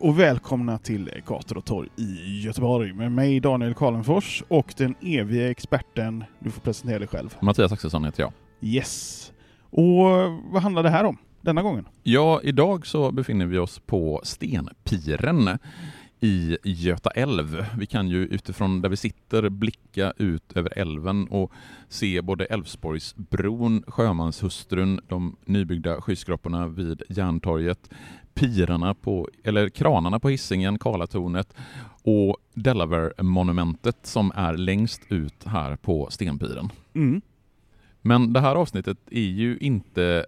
och välkomna till Gator och torg i Göteborg med mig Daniel Karlenfors och den eviga experten, du får presentera dig själv. Mattias Axelsson heter jag. Yes. Och vad handlar det här om denna gången? Ja, idag så befinner vi oss på Stenpiren i Göta älv. Vi kan ju utifrån där vi sitter blicka ut över älven och se både Älvsborgsbron, Sjömanshustrun, de nybyggda skyskraporna vid Järntorget, pirarna på, eller kranarna på Hisingen, Karlatornet och Delaware-monumentet som är längst ut här på Stenpiren. Mm. Men det här avsnittet är ju inte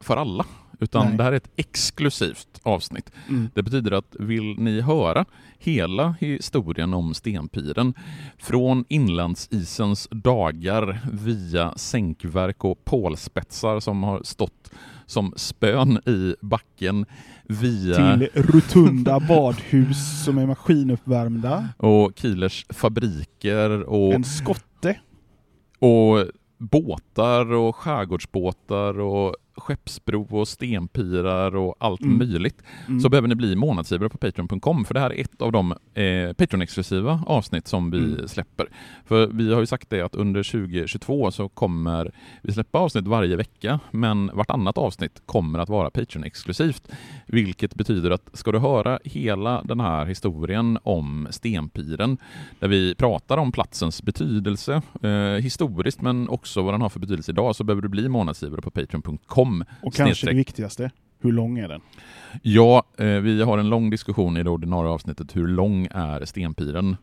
för alla, utan Nej. det här är ett exklusivt avsnitt. Mm. Det betyder att vill ni höra hela historien om Stenpiren från inlandsisens dagar via sänkverk och pålspetsar som har stått som spön i backen via Till rotunda badhus som är maskinuppvärmda, och Kielers fabriker och, en skotte, och båtar och skärgårdsbåtar och skeppsbro och stenpirar och allt Mm. möjligt Mm. så behöver ni bli månadsgivare på Patreon.com för det här är ett av de eh, Patreon-exklusiva avsnitt som vi Mm. släpper. För vi har ju sagt det att under 2022 så kommer vi släppa avsnitt varje vecka men vartannat avsnitt kommer att vara Patreon-exklusivt. Vilket betyder att ska du höra hela den här historien om Stenpiren där vi pratar om platsens betydelse eh, historiskt men också vad den har för betydelse idag så behöver du bli månadsgivare på Patreon.com och kanske snedstreck det viktigaste, hur lång är den? Ja, eh, vi har en lång diskussion i det ordinarie avsnittet. Hur lång är stenpiren?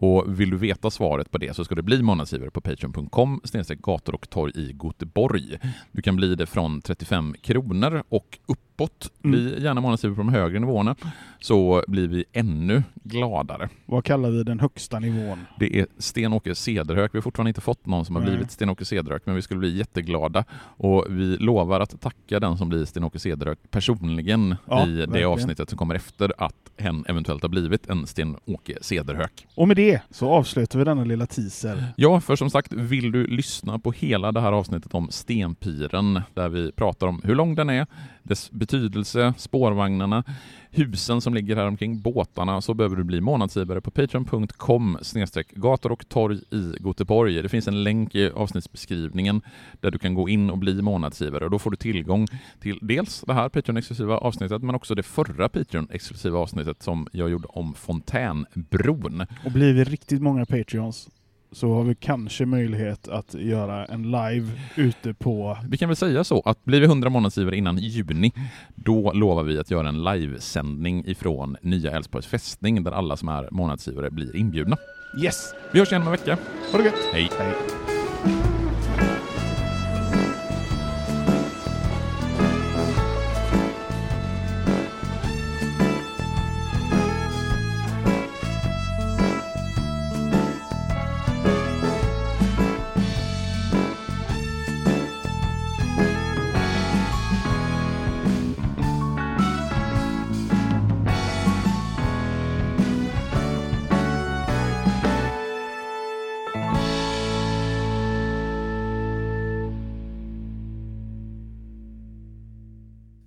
Och vill du veta svaret på det så ska du bli månadsgivare på patreon.com gator och torg i Göteborg. Du kan bli det från 35 kronor och uppåt. Mm. Bli gärna månadsgivare på de högre nivåerna så blir vi ännu gladare. Vad kallar vi den högsta nivån? Det är Sten-Åke Cederhök. Vi har fortfarande inte fått någon som har Nej. blivit Sten-Åke Cederhök, men vi skulle bli jätteglada. Och vi lovar att tacka den som blir Sten-Åke Cederhök personligen Ja, i det verkligen. avsnittet som kommer efter att hen eventuellt har blivit en Sten-Åke Cederhök. Och med det så avslutar vi denna lilla teaser. Ja, för som sagt, vill du lyssna på hela det här avsnittet om Stenpiren, där vi pratar om hur lång den är, dess betydelse, spårvagnarna, husen som ligger här omkring, båtarna, så behöver du bli månadsgivare på patreon.com snedstreck gator och torg i Göteborg. Det finns en länk i avsnittsbeskrivningen där du kan gå in och bli månadsgivare och då får du tillgång till dels det här Patreon-exklusiva avsnittet men också det förra Patreon-exklusiva avsnittet som jag gjorde om Fontänbron. Och blir vi riktigt många Patreons så har vi kanske möjlighet att göra en live ute på... Vi kan väl säga så att blir vi 100 månadsgivare innan juni, då lovar vi att göra en livesändning ifrån Nya Älvsborgs fästning där alla som är månadsgivare blir inbjudna. Yes! Vi hörs igen om en vecka. Ha det gött! Hej! Hej.